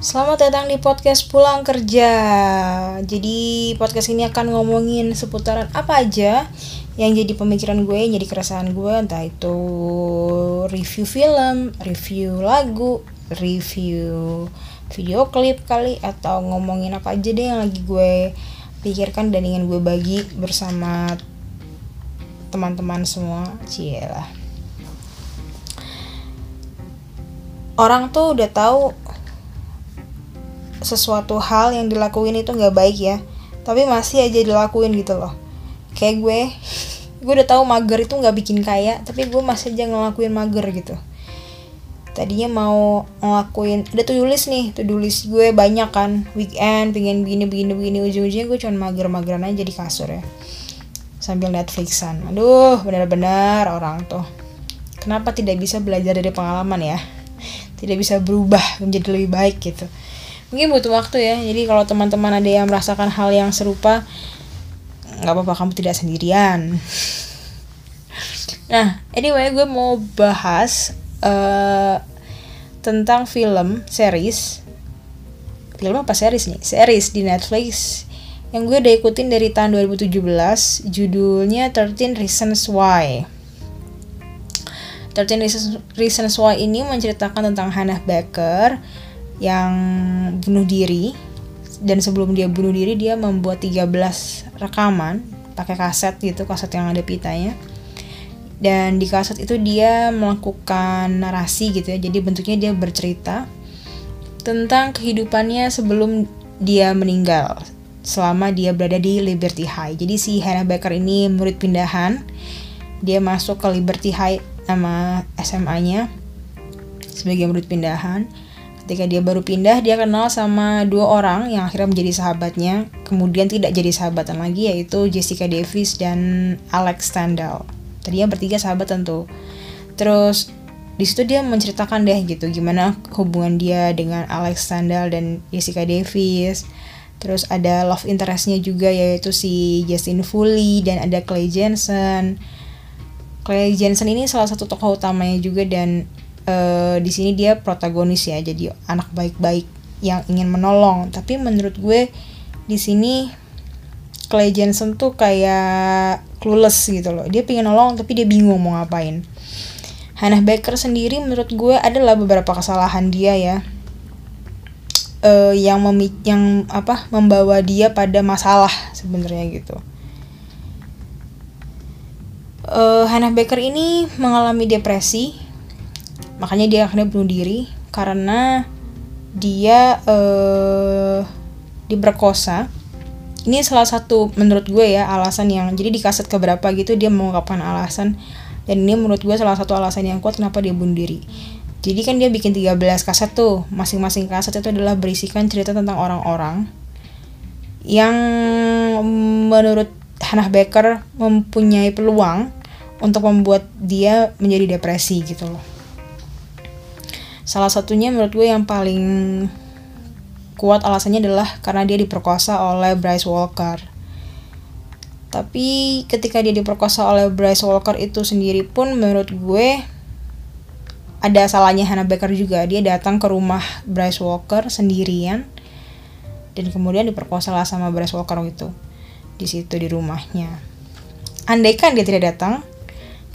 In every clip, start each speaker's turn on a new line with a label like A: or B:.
A: Selamat datang di podcast Pulang Kerja. Jadi podcast ini akan ngomongin seputaran apa aja yang jadi pemikiran gue, yang jadi keresahan gue, entah itu review film, review lagu, review video klip kali atau ngomongin apa aja deh yang lagi gue pikirkan dan ingin gue bagi bersama teman-teman semua. Cielah. Orang tuh udah tahu sesuatu hal yang dilakuin itu nggak baik ya. Tapi masih aja dilakuin gitu loh. Kayak gue gue udah tahu mager itu nggak bikin kaya tapi gue masih aja ngelakuin mager gitu. Tadinya mau ngelakuin udah tuh tulis nih tuh tulis gue banyak kan. Weekend pengen begini begini begini. Ujung-ujungnya gue cuma mager-mageran aja di kasur ya. Sambil Netflixan. Aduh benar-benar orang tuh. Kenapa tidak bisa belajar dari pengalaman ya? Tidak bisa berubah menjadi lebih baik gitu mungkin butuh waktu ya. Jadi kalau teman-teman ada yang merasakan hal yang serupa nggak apa-apa kamu tidak sendirian. Nah anyway gue mau bahas uh, tentang film series. Film apa series nih? Series di Netflix yang gue udah ikutin dari tahun 2017 judulnya 13 Reasons Why. 13 Reasons, Why ini menceritakan tentang Hannah Baker yang bunuh diri. Dan sebelum dia bunuh diri dia membuat 13 rekaman pakai kaset gitu kaset yang ada pitanya. Dan di kaset itu dia melakukan narasi gitu ya. Jadi bentuknya dia bercerita tentang kehidupannya sebelum dia meninggal selama dia berada di Liberty High. Jadi si Hannah Baker ini murid pindahan dia masuk ke Liberty High nama SMA-nya sebagai murid pindahan Ketika dia baru pindah, dia kenal sama dua orang yang akhirnya menjadi sahabatnya, kemudian tidak jadi sahabatan lagi yaitu Jessica Davis dan Alex Stendhal. Tadinya bertiga sahabat tentu. Terus di situ dia menceritakan deh gitu gimana hubungan dia dengan Alex Stendhal dan Jessica Davis. Terus ada love interestnya juga yaitu si Justin Foley dan ada Clay Jensen. Clay Jensen ini salah satu tokoh utamanya juga dan uh, di sini dia protagonis ya jadi anak baik-baik yang ingin menolong. Tapi menurut gue di sini Clay Jensen tuh kayak clueless gitu loh. Dia pengen nolong tapi dia bingung mau ngapain. Hannah Baker sendiri menurut gue adalah beberapa kesalahan dia ya. Uh, yang memi yang apa membawa dia pada masalah sebenarnya gitu. Uh, Hannah Baker ini mengalami depresi makanya dia akhirnya bunuh diri karena dia uh, diperkosa. Ini salah satu menurut gue ya alasan yang jadi di kaset keberapa gitu dia mengungkapkan alasan. Dan ini menurut gue salah satu alasan yang kuat kenapa dia bunuh diri. Jadi kan dia bikin 13 kaset tuh masing-masing kaset itu adalah berisikan cerita tentang orang-orang yang menurut Hannah Baker mempunyai peluang untuk membuat dia menjadi depresi gitu loh Salah satunya menurut gue yang paling kuat alasannya adalah karena dia diperkosa oleh Bryce Walker. Tapi ketika dia diperkosa oleh Bryce Walker itu sendiri pun menurut gue ada salahnya Hannah Baker juga. Dia datang ke rumah Bryce Walker sendirian dan kemudian diperkosa lah sama Bryce Walker itu di situ di rumahnya. Andaikan dia tidak datang,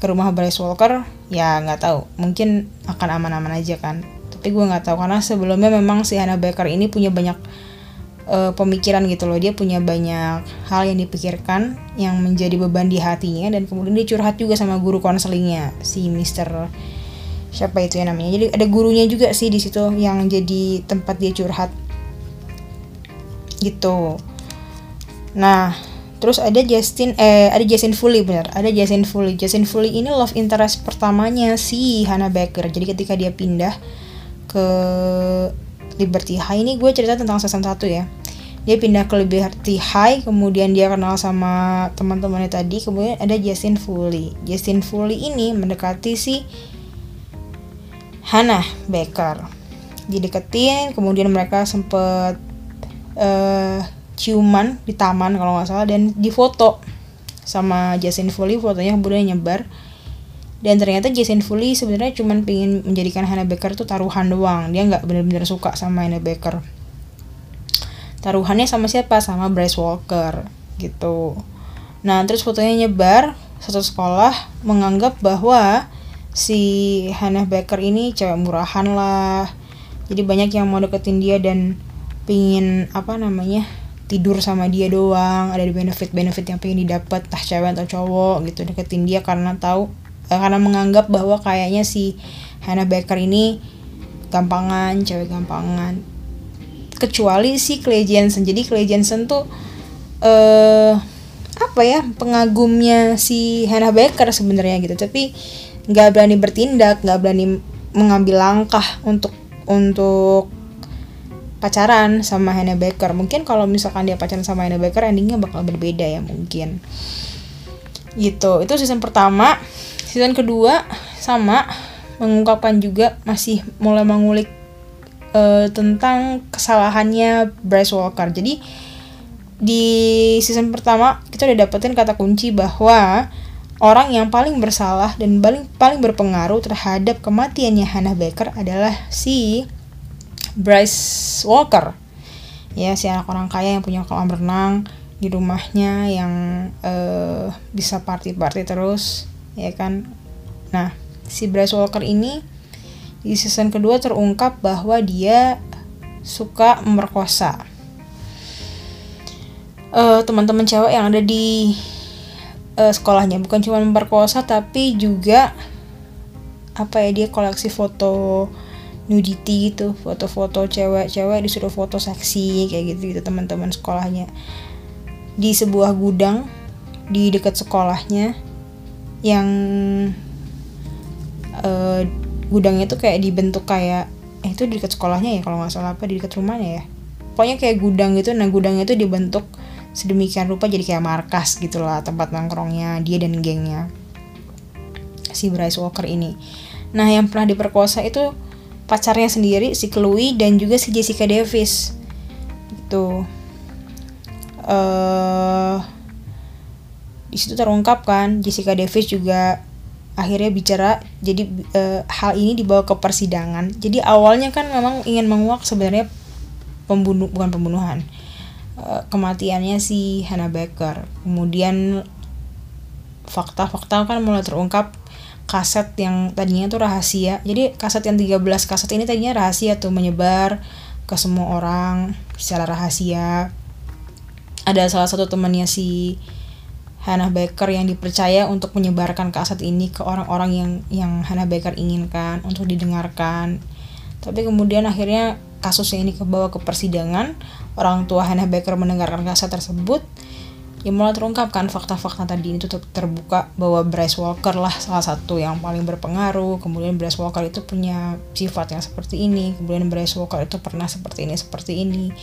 A: ke rumah Bryce Walker ya nggak tahu. Mungkin akan aman-aman aja kan. Tapi gue nggak tahu karena sebelumnya memang si Hannah Baker ini punya banyak uh, pemikiran gitu loh. Dia punya banyak hal yang dipikirkan yang menjadi beban di hatinya dan kemudian dia curhat juga sama guru konselingnya si Mister siapa itu ya namanya. Jadi ada gurunya juga sih di situ yang jadi tempat dia curhat. Gitu. Nah Terus ada Justin eh ada Justin Foley benar, ada Justin Foley. Justin Foley ini love interest pertamanya si Hannah Baker. Jadi ketika dia pindah ke Liberty High ini gue cerita tentang season 1 ya. Dia pindah ke Liberty High, kemudian dia kenal sama teman-temannya tadi, kemudian ada Justin Foley. Justin Foley ini mendekati si Hannah Baker. Dideketin, kemudian mereka sempet uh, ciuman di taman kalau nggak salah dan difoto sama Justin Foley fotonya kemudian nyebar. Dan ternyata Jason Foley sebenarnya cuma pengen menjadikan Hannah Baker tuh taruhan doang. Dia nggak benar-benar suka sama Hannah Baker. Taruhannya sama siapa? Sama Bryce Walker gitu. Nah terus fotonya nyebar satu sekolah menganggap bahwa si Hannah Baker ini cewek murahan lah. Jadi banyak yang mau deketin dia dan pingin apa namanya tidur sama dia doang ada benefit benefit yang pengen didapat tah cewek atau cowok gitu deketin dia karena tahu eh, karena menganggap bahwa kayaknya si Hannah Baker ini gampangan cewek gampangan. Kecuali si Clay Jensen. Jadi Clay Jensen tuh eh apa ya pengagumnya si Hannah Baker sebenarnya gitu. Tapi nggak berani bertindak nggak berani mengambil langkah untuk untuk pacaran sama Hannah Baker. Mungkin kalau misalkan dia pacaran sama Hannah Baker endingnya bakal berbeda ya mungkin. Gitu. Itu season pertama. Season kedua sama mengungkapkan juga masih mulai mengulik uh, tentang kesalahannya Bryce Walker. Jadi di season pertama kita udah dapetin kata kunci bahwa orang yang paling bersalah dan paling paling berpengaruh terhadap kematiannya Hannah Baker adalah si Bryce Walker. Ya si anak orang kaya yang punya kolam renang di rumahnya yang uh, bisa party-party terus ya kan? Nah si Bryce Walker ini di season kedua terungkap bahwa dia suka memerkosa uh, teman-teman cewek yang ada di uh, sekolahnya bukan cuma memperkosa tapi juga apa ya dia koleksi foto nudity gitu foto-foto cewek-cewek disuruh foto seksi kayak gitu gitu teman-teman sekolahnya. Di sebuah gudang di dekat sekolahnya yang uh, gudangnya tuh kayak dibentuk kayak eh itu dekat sekolahnya ya kalau nggak salah apa di dekat rumahnya ya. Pokoknya kayak gudang gitu nah gudangnya tuh dibentuk sedemikian rupa jadi kayak markas gitulah tempat nongkrongnya dia dan gengnya. Si Bryce Walker ini. Nah yang pernah diperkosa itu pacarnya sendiri si Chloe dan juga si Jessica Davis. Gitu. Uh, di situ terungkap kan Jessica Davis juga akhirnya bicara jadi uh, hal ini dibawa ke persidangan. Jadi awalnya kan memang ingin menguak sebenarnya pembunuh bukan pembunuhan uh, kematiannya si Hannah Baker. Kemudian fakta-fakta kan mulai terungkap kaset yang tadinya tuh rahasia. Jadi kaset yang 13 kaset ini tadinya rahasia tuh menyebar ke semua orang secara rahasia. Ada salah satu temannya si Hannah Baker yang dipercaya untuk menyebarkan kaset ini ke orang-orang yang yang Hannah Baker inginkan untuk didengarkan. Tapi kemudian akhirnya kasusnya ini kebawa ke persidangan. Orang tua Hannah Baker mendengarkan kaset tersebut ya mulai terungkapkan fakta-fakta tadi itu terbuka bahwa Bryce Walker lah salah satu yang paling berpengaruh. Kemudian Bryce Walker itu punya sifat yang seperti ini. Kemudian Bryce Walker itu pernah seperti ini seperti ini.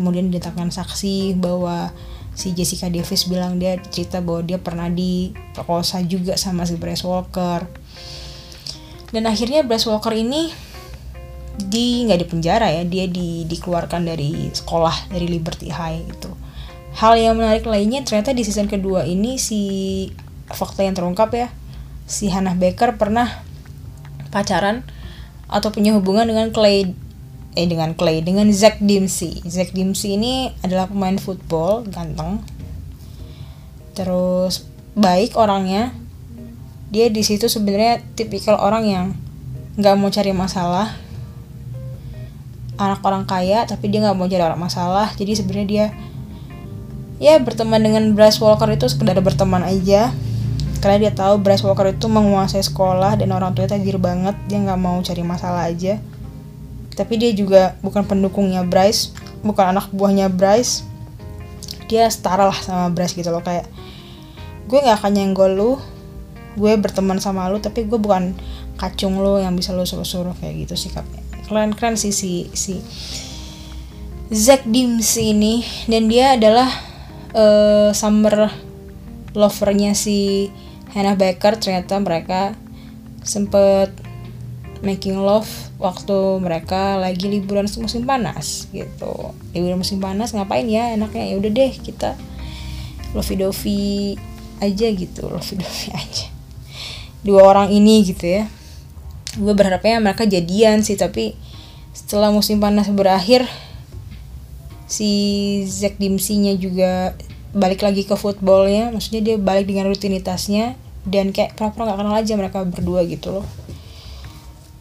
A: Kemudian didatangkan saksi bahwa si Jessica Davis bilang dia cerita bahwa dia pernah diperkosa juga sama si Bryce Walker. Dan akhirnya Bryce Walker ini di nggak di penjara ya dia di dikeluarkan dari sekolah dari Liberty High itu hal yang menarik lainnya ternyata di season kedua ini si fakta yang terungkap ya si Hannah Baker pernah pacaran atau punya hubungan dengan Clay eh dengan Clay dengan Zack Dempsey. Zack Dempsey ini adalah pemain football ganteng. Terus baik orangnya. Dia di situ sebenarnya tipikal orang yang nggak mau cari masalah. Anak orang kaya tapi dia nggak mau cari orang masalah. Jadi sebenarnya dia ya berteman dengan Bryce Walker itu sekedar berteman aja. Karena dia tahu Bryce Walker itu menguasai sekolah dan orang tuanya tajir banget. Dia nggak mau cari masalah aja. Tapi dia juga bukan pendukungnya Bryce bukan anak buahnya Bryce. Dia setara lah sama Bryce gitu loh. Kayak gue nggak akan nyenggol lu. Gue berteman sama lu tapi gue bukan kacung lo yang bisa lo suruh-suruh. Kayak gitu sikapnya keren keren sih si si Zack Dims ini. Dan dia adalah uh, summer lovernya si Hannah Baker ternyata mereka sempet making love waktu mereka lagi liburan musim panas gitu. Liburan musim panas ngapain ya enaknya? Ya udah deh kita lovey dovey aja gitu lovey dovey aja. Dua orang ini gitu ya. Gue berharapnya mereka jadian sih tapi setelah musim panas berakhir si Zack Dimsey-nya juga balik lagi ke footballnya maksudnya dia balik dengan rutinitasnya dan kayak pura-pura gak kenal aja mereka berdua gitu loh.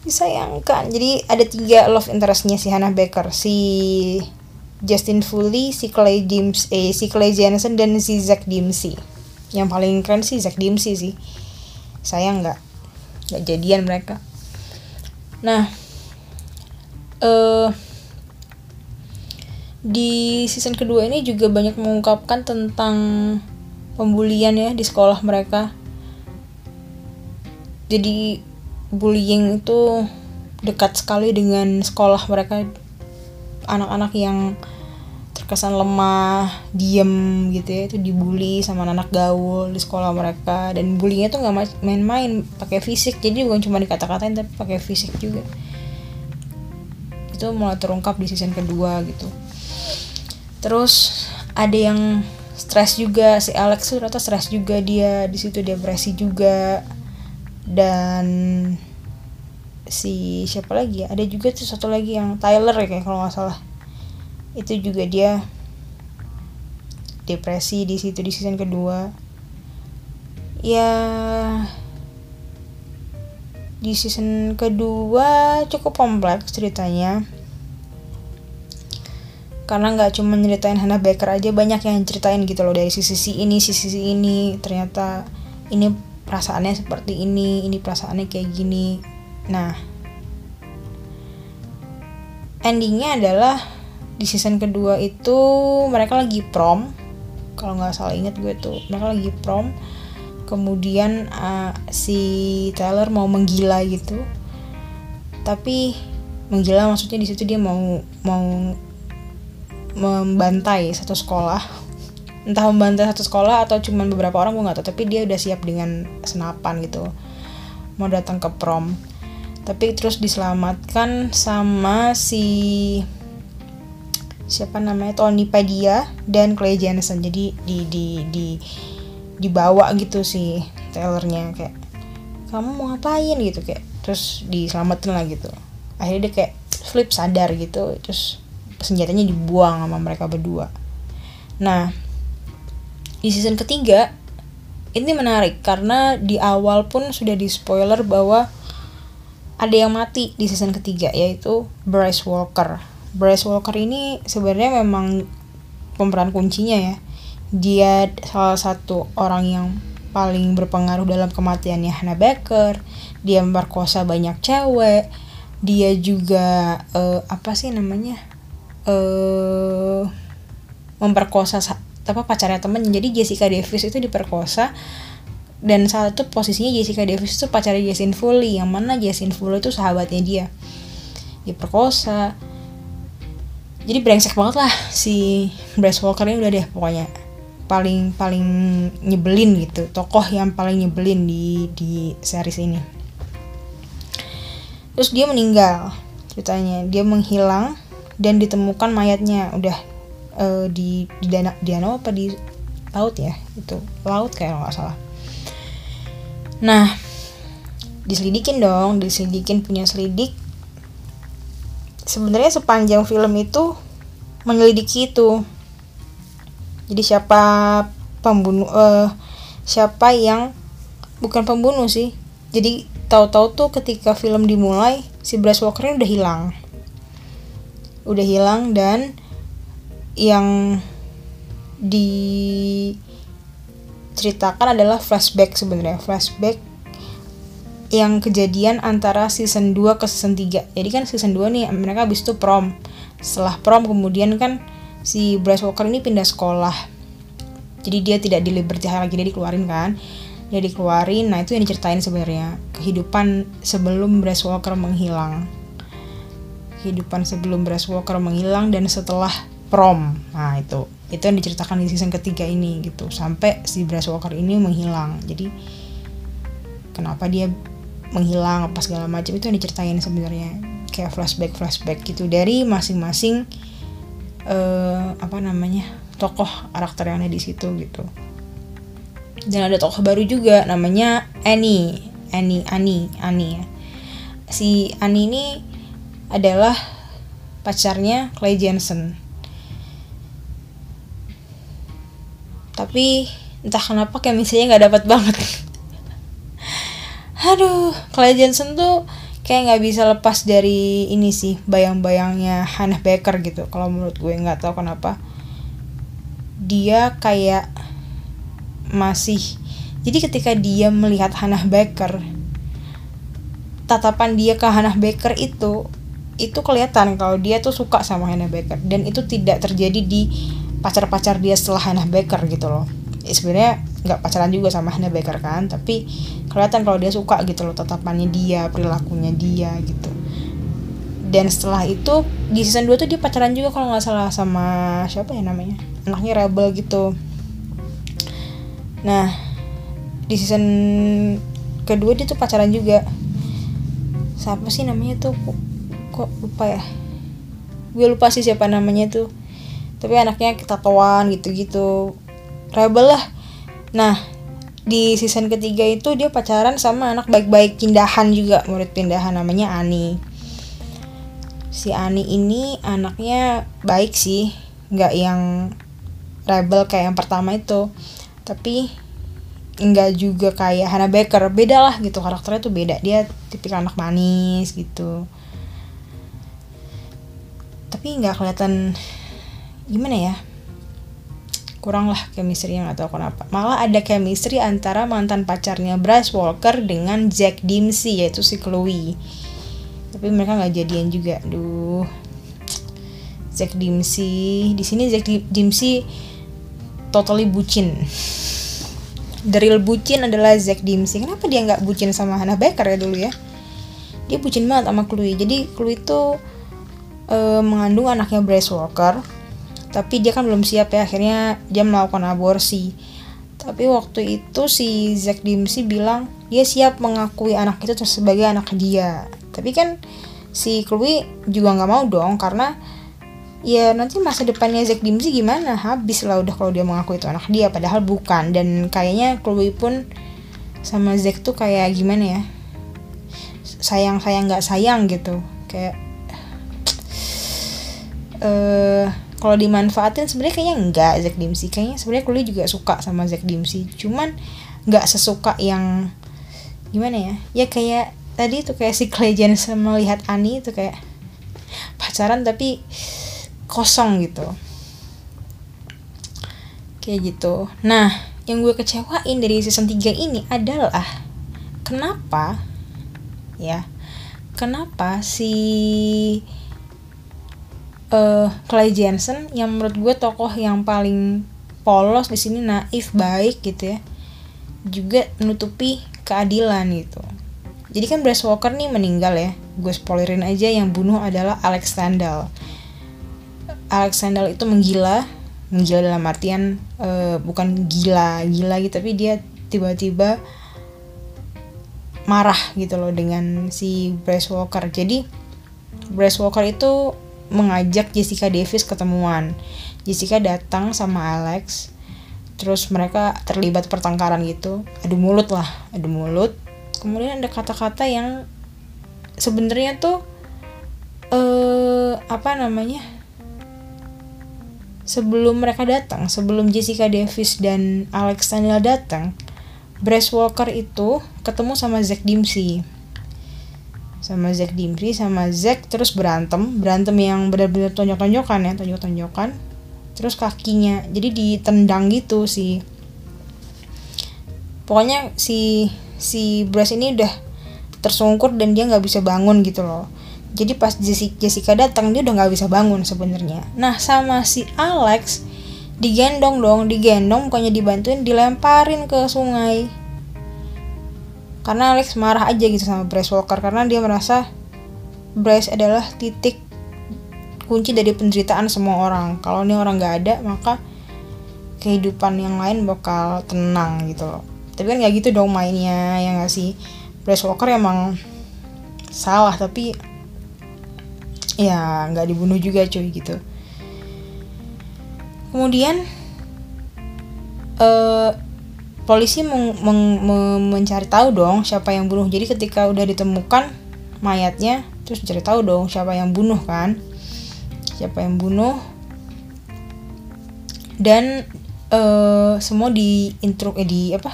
A: Disayangkan. Jadi ada tiga love interestnya si Hannah Baker si Justin Foley si Clay James eh si Clay Jensen dan si Zack Dimsey yang paling keren sih Zack Dimsey sih. Sayang nggak? Nggak jadian mereka. Nah eh uh, di season kedua ini juga banyak mengungkapkan tentang pembulian ya di sekolah mereka. Jadi bullying itu dekat sekali dengan sekolah mereka. Anak-anak yang terkesan lemah, diem gitu ya itu dibully sama anak, -anak gaul di sekolah mereka. Dan bullyingnya tuh nggak main-main pakai fisik. Jadi bukan cuma dikata-katain tapi pakai fisik juga. Itu mulai terungkap di season kedua gitu terus ada yang stres juga si Alex tuh ternyata stres juga dia di situ depresi juga. Dan si siapa lagi ya? Ada juga tuh satu lagi yang Tyler ya kayak kalau nggak salah. Itu juga dia depresi di situ di season kedua. Ya di season kedua cukup kompleks ceritanya karena nggak cuma nyeritain Hannah Baker aja banyak yang ceritain gitu loh. Dari sisi sisi ini sisi sisi ini. Ternyata ini perasaannya seperti ini ini perasaannya kayak gini. Nah endingnya adalah di season kedua itu mereka lagi prom. Kalau nggak salah inget gue tuh. Mereka lagi prom. Kemudian uh, si Taylor mau menggila gitu. Tapi menggila maksudnya di situ dia mau mau membantai satu sekolah. Entah membantai satu sekolah atau cuma beberapa orang gue nggak tahu. Tapi dia udah siap dengan senapan gitu. Mau datang ke prom. Tapi terus diselamatkan sama si siapa namanya Tony Padilla dan Clay Jensen. Jadi di di di dibawa gitu si Taylornya kayak kamu mau ngapain? gitu kayak terus diselamatin lah gitu. Akhirnya dia kayak flip sadar gitu terus senjatanya dibuang sama mereka berdua nah di season ketiga ini menarik karena di awal pun sudah di spoiler bahwa ada yang mati di season ketiga yaitu Bryce Walker. Bryce Walker ini sebenarnya memang pemeran kuncinya ya. Dia salah satu orang yang paling berpengaruh dalam kematiannya Hannah Baker. Dia memperkosa banyak cewek. Dia juga uh, apa sih namanya? Uh, memperkosa apa pacarnya temen. Jadi Jessica Davis itu diperkosa. Dan saat itu posisinya Jessica Davis itu pacarnya Jason Foley yang mana Jason Foley itu sahabatnya dia. Diperkosa jadi brengsek banget lah si Bryce Walker ini udah deh pokoknya. Paling paling nyebelin gitu. Tokoh yang paling nyebelin di di series ini. Terus dia meninggal ceritanya. Dia menghilang dan ditemukan mayatnya udah uh, di di danau di danau apa di laut ya itu laut kayak nggak salah. Nah diselidikin dong diselidikin punya selidik. Sebenarnya sepanjang film itu menyelidiki itu. Jadi siapa pembunuh uh, siapa yang bukan pembunuh sih. Jadi tahu-tahu tuh ketika film dimulai si Bryce Walker udah hilang udah hilang dan yang diceritakan adalah flashback sebenarnya. Flashback yang kejadian antara season 2 ke season 3 jadi kan season 2 nih mereka habis itu prom. Setelah prom kemudian kan si Bryce Walker ini pindah sekolah. Jadi dia tidak di Liberty High lagi dia dikeluarin kan. Dia dikeluarin. Nah itu yang diceritain sebenarnya. Kehidupan sebelum Bryce Walker menghilang kehidupan sebelum Bryce Walker menghilang dan setelah prom. Nah itu. Itu yang diceritakan di season ketiga ini gitu. Sampai si Bryce Walker ini menghilang. Jadi kenapa dia menghilang apa segala macam itu yang diceritain sebenarnya. Kayak flashback flashback gitu. Dari masing-masing uh, apa namanya tokoh karakter yang ada di situ gitu. Dan ada tokoh baru juga namanya Annie. Annie Annie Annie ya. Si Annie ini adalah pacarnya Clay Jensen. Tapi entah kenapa chemistry-nya nggak dapat banget. Aduh Clay Jensen tuh kayak nggak bisa lepas dari ini sih bayang-bayangnya Hannah Baker gitu. Kalau menurut gue nggak tahu kenapa. Dia kayak masih jadi ketika dia melihat Hannah Baker tatapan dia ke Hannah Baker itu itu kelihatan kalau dia tuh suka sama Hannah Baker. Dan itu tidak terjadi di pacar-pacar dia setelah Hannah Baker gitu loh. Ya, sebenarnya nggak pacaran juga sama Hannah Baker kan tapi kelihatan kalau dia suka gitu loh tatapannya dia perilakunya dia gitu. Dan setelah itu di season 2 tuh dia pacaran juga kalau nggak salah sama siapa ya namanya? Anaknya rebel gitu. Nah di season kedua dia tuh pacaran juga. Siapa sih namanya tuh kok, lupa ya? Gue lupa sih siapa namanya tuh tapi anaknya ketatuan gitu-gitu. Rebel lah. Nah di season ketiga itu dia pacaran sama anak baik-baik pindahan juga. Murid pindahan namanya Ani. Si Ani ini anaknya baik sih. Nggak yang rebel kayak yang pertama itu. Tapi nggak juga kayak Hannah Baker. Beda lah gitu. Karakternya tuh beda. Dia tipikal anak manis gitu tapi nggak kelihatan gimana ya? Kurang lah chemistry yang atau kenapa. Malah ada chemistry antara mantan pacarnya Bryce Walker dengan Jack Dempsey yaitu si Chloe. Tapi mereka nggak jadian juga. Duh Jack Dempsey. Di sini Jack Dempsey totally bucin. The real bucin adalah Jack Dempsey. Kenapa dia nggak bucin sama Hannah Baker ya dulu ya? Dia bucin banget sama Chloe. Jadi Chloe itu uh, mengandung anaknya Bryce Walker. Tapi dia kan belum siap ya akhirnya dia melakukan aborsi. Tapi waktu itu si Zack Dempsey bilang dia siap mengakui anak itu sebagai anak dia. Tapi kan si Chloe juga nggak mau dong karena ya nanti masa depannya Zack Dempsey gimana? Habis lah udah kalau dia mengakui itu anak dia padahal bukan. Dan kayaknya Chloe pun sama Zack tuh kayak gimana ya? Sayang sayang nggak sayang gitu. Kayak uh, kalau dimanfaatin sebenarnya kayaknya enggak Zack Dempsey. Kayaknya sebenarnya Chloe juga suka sama Zack Dempsey. Cuman nggak sesuka yang gimana ya? Ya kayak tadi tuh kayak si Clay Jensen melihat Annie itu kayak pacaran tapi kosong gitu. Kayak gitu. Nah yang gue kecewain dari season 3 ini adalah kenapa ya kenapa si uh, Clay Jensen yang menurut gue tokoh yang paling polos di sini naif baik gitu ya. Juga menutupi keadilan gitu. Jadi kan Bryce Walker nih meninggal ya. Gue spoilerin aja yang bunuh adalah Alex Sandal Alex Sandal itu menggila. Menggila dalam artian uh, bukan gila gila gitu tapi dia tiba-tiba marah gitu loh dengan si Bryce Walker jadi Bryce Walker itu mengajak Jessica Davis ketemuan. Jessica datang sama Alex, terus mereka terlibat pertengkaran gitu, adu mulut lah, adu mulut. Kemudian ada kata-kata yang sebenarnya tuh eh apa namanya? Sebelum mereka datang, sebelum Jessica Davis dan Alex Daniel datang, Bryce Walker itu ketemu sama Zack Dempsey sama Zack Dimri sama Zack terus berantem. Berantem yang benar-benar tonjok-tonjokan ya tonjok-tonjokan. Terus kakinya jadi ditendang gitu sih. Pokoknya si si Bryce ini udah tersungkur dan dia nggak bisa bangun gitu loh. Jadi pas Jessica datang dia udah nggak bisa bangun sebenarnya. Nah sama si Alex digendong dong digendong pokoknya dibantuin dilemparin ke sungai karena Alex marah aja gitu sama Bryce Walker karena dia merasa Bryce adalah titik kunci dari penderitaan semua orang. Kalau ini orang nggak ada maka kehidupan yang lain bakal tenang gitu loh. Tapi kan nggak gitu dong mainnya ya nggak sih? Bryce Walker emang salah tapi ya nggak dibunuh juga cuy gitu. Kemudian uh, polisi meng, meng, meng- mencari tahu dong siapa yang bunuh. Jadi ketika udah ditemukan mayatnya terus cari tahu dong siapa yang bunuh kan. Siapa yang bunuh. Dan eh, semua di intro eh, di apa?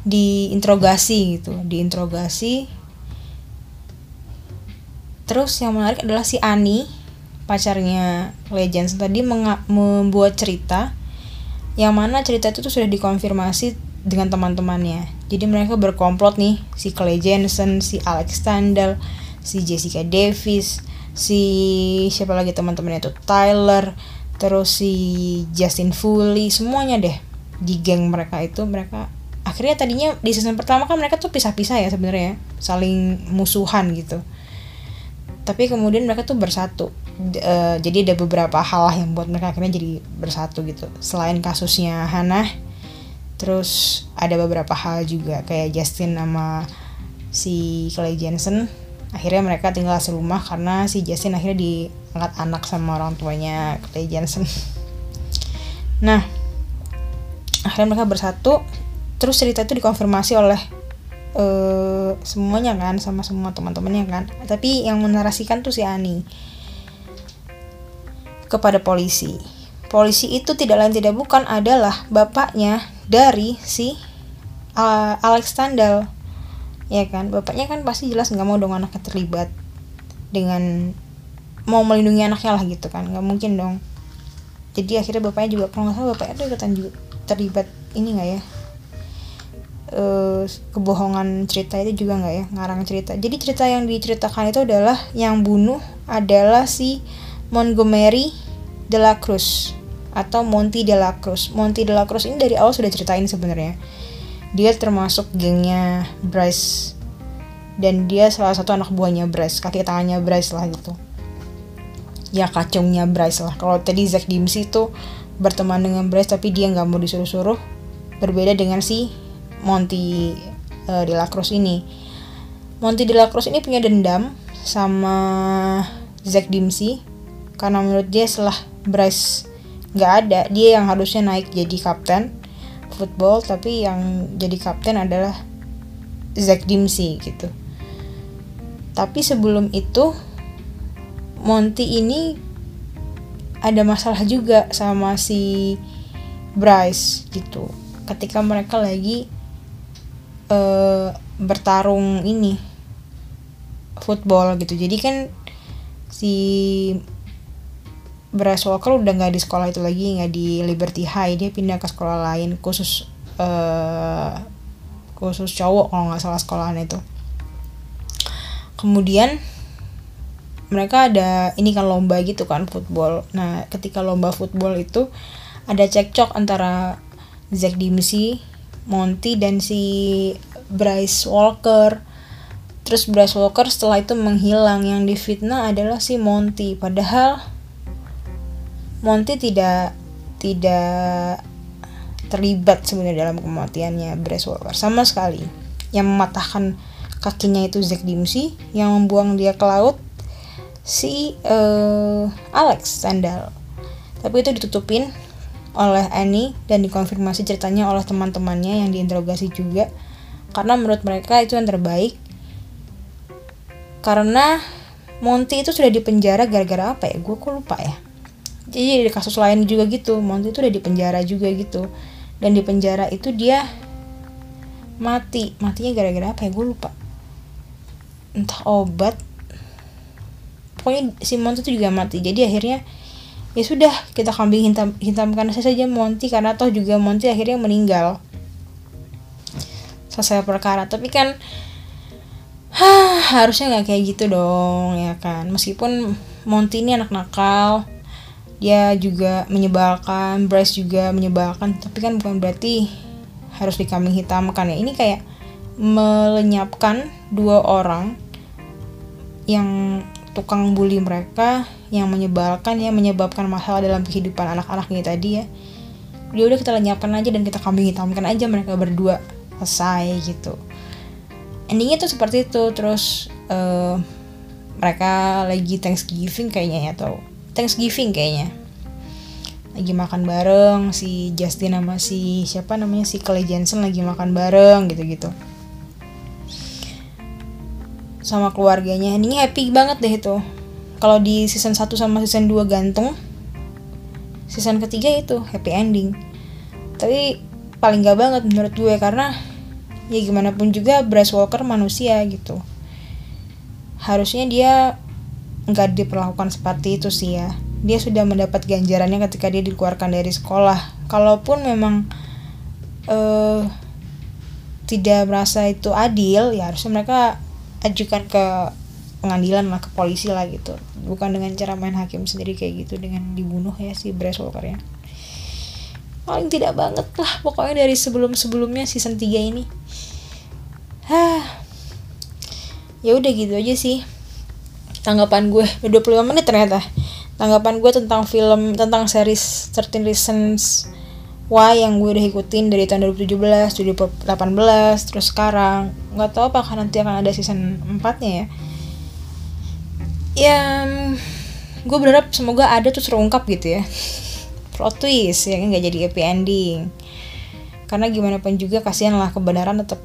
A: diinterogasi gitu diinterogasi. Terus yang menarik adalah si Ani pacarnya Legends tadi membuat cerita yang mana cerita itu tuh sudah dikonfirmasi dengan teman-temannya. Jadi mereka berkomplot nih si Clay Jensen si Alex Tandal si Jessica Davis si siapa lagi teman-temannya itu Tyler terus si Justin Foley semuanya deh di geng mereka itu mereka akhirnya tadinya di season pertama kan mereka tuh pisah-pisah ya sebenarnya saling musuhan gitu. Tapi kemudian mereka tuh bersatu. Eh, jadi ada beberapa hal yang buat mereka akhirnya jadi bersatu gitu. Selain kasusnya Hannah terus ada beberapa hal juga kayak Justin sama si Clay Jensen. Akhirnya mereka tinggal serumah karena si Justin akhirnya diangkat anak sama orang tuanya Clay Jensen. Nah akhirnya mereka bersatu. Terus cerita itu dikonfirmasi oleh eh semuanya kan sama semua teman-temannya kan. Tapi yang menarasikan tuh si Ani kepada polisi. Polisi itu tidak lain tidak bukan adalah bapaknya dari si uh, Alex Tandal. Ya kan bapaknya kan pasti jelas nggak mau dong anaknya terlibat dengan mau melindungi anaknya lah gitu kan nggak mungkin dong. Jadi akhirnya bapaknya juga kalau nggak salah bapaknya tuh ikutan juga terlibat ini nggak ya? Eh, kebohongan cerita itu juga nggak ya? Ngarang cerita. Jadi cerita yang diceritakan itu adalah yang bunuh adalah si Montgomery de la Cruz atau Monty de la Cruz. Monty de la Cruz ini dari awal sudah ceritain sebenarnya. Dia termasuk gengnya Bryce. Dan dia salah satu anak buahnya Bryce kaki tangannya Bryce lah gitu. Ya kacungnya Bryce lah. Kalau tadi Zack Dimsey tuh berteman dengan Bryce tapi dia nggak mau disuruh-suruh berbeda dengan si Monty eh, de la Cruz ini. Monty de la Cruz ini punya dendam sama Zack Dimsey karena menurut dia setelah Bryce nggak ada. Dia yang harusnya naik jadi kapten football tapi yang jadi kapten adalah Zack Dimsey gitu. Tapi sebelum itu Monty ini ada masalah juga sama si Bryce gitu. Ketika mereka lagi eh, bertarung ini football gitu. Jadi kan si Bryce Walker udah nggak di sekolah itu lagi nggak di Liberty High. Dia pindah ke sekolah lain khusus eh, khusus cowok kalau nggak salah sekolahan itu. Kemudian mereka ada ini kan lomba gitu kan football. Nah ketika lomba football itu ada cekcok antara Zack Dimsey Monty dan si Bryce Walker. Terus Bryce Walker setelah itu menghilang. Yang difitnah adalah si Monty. Padahal Monty tidak tidak terlibat sebenarnya dalam kematiannya Walker sama sekali. Yang mematahkan kakinya itu Zack Dimsey yang membuang dia ke laut si eh, Alex Sandal. Tapi itu ditutupin oleh Annie dan dikonfirmasi ceritanya oleh teman-temannya yang diinterogasi juga. Karena menurut mereka itu yang terbaik. Karena Monty itu sudah dipenjara gara-gara apa ya? Gue kok lupa ya jadi di kasus lain juga gitu. Monty itu udah dipenjara juga gitu. Dan di penjara itu dia mati. Matinya gara-gara apa ya? Gue lupa. Entah obat. Pokoknya si Monty itu juga mati. Jadi akhirnya ya sudah kita kambing hitam hitamkan saja Monty. Karena toh juga Monty akhirnya meninggal. Selesai perkara. Tapi kan harusnya nggak kayak gitu dong ya kan? Meskipun Monty ini anak nakal dia juga menyebalkan Bryce juga menyebalkan. Tapi kan bukan berarti harus dikambing hitamkan ya. Ini kayak melenyapkan dua orang yang tukang bully mereka yang menyebalkan ya menyebabkan masalah dalam kehidupan anak-anak ini tadi ya. Dia udah kita lenyapkan aja dan kita kambing hitamkan aja mereka berdua. Selesai gitu. Endingnya tuh seperti itu. Terus eh, mereka lagi Thanksgiving kayaknya ya atau Thanksgiving kayaknya. Lagi makan bareng si Justin sama si siapa namanya? Si Clay Jensen lagi makan bareng gitu-gitu. Sama keluarganya. Ini happy banget deh itu. Kalau di season 1 sama season 2 gantung season ketiga itu happy ending. Tapi paling gak banget menurut gue karena ya gimana pun juga Bryce Walker manusia gitu. Harusnya dia nggak diperlakukan seperti itu sih ya. Dia sudah mendapat ganjarannya ketika dia dikeluarkan dari sekolah. Kalaupun memang uh, tidak merasa itu adil ya harusnya mereka ajukan ke pengadilan lah ke polisi lah gitu. Bukan dengan cara main hakim sendiri kayak gitu dengan dibunuh ya si Bryce Walker ya. Paling tidak banget lah pokoknya dari sebelum sebelumnya season 3 ini. Hah. Ya udah gitu aja sih tanggapan gue udah 25 menit ternyata. Tanggapan gue tentang film tentang series 13 Reasons Why yang gue udah ikutin dari tahun 2017, 2018, terus sekarang. Nggak tahu apakah nanti akan ada season 4 nya ya ya gue berharap semoga ada terus terungkap gitu ya. Plot twist ya kan nggak jadi happy ending. Karena gimana pun juga kasihan lah kebenaran tetap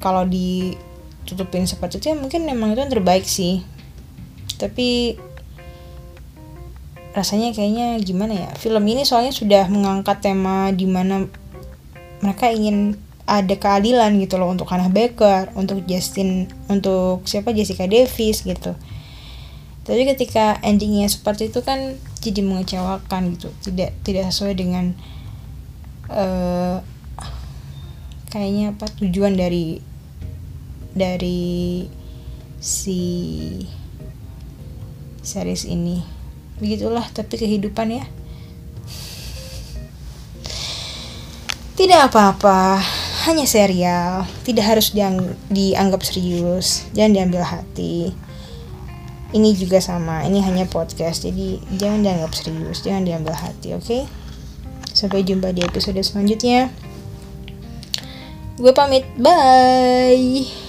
A: kalau ditutupin seperti itu ya mungkin memang itu yang terbaik sih tapi rasanya kayaknya gimana ya? Film ini soalnya sudah mengangkat tema di mana mereka ingin ada keadilan gitu loh untuk Hannah Baker, untuk Justin, untuk siapa? Jessica Davis gitu. Tapi ketika endingnya seperti itu kan jadi mengecewakan gitu, tidak tidak sesuai dengan uh, kayaknya apa tujuan dari dari si series ini. Begitulah tapi kehidupan ya. Tidak apa-apa hanya serial tidak harus diang dianggap serius jangan diambil hati. Ini juga sama ini hanya podcast jadi jangan dianggap serius jangan diambil hati oke? Okay? sampai jumpa di episode selanjutnya. Gue pamit bye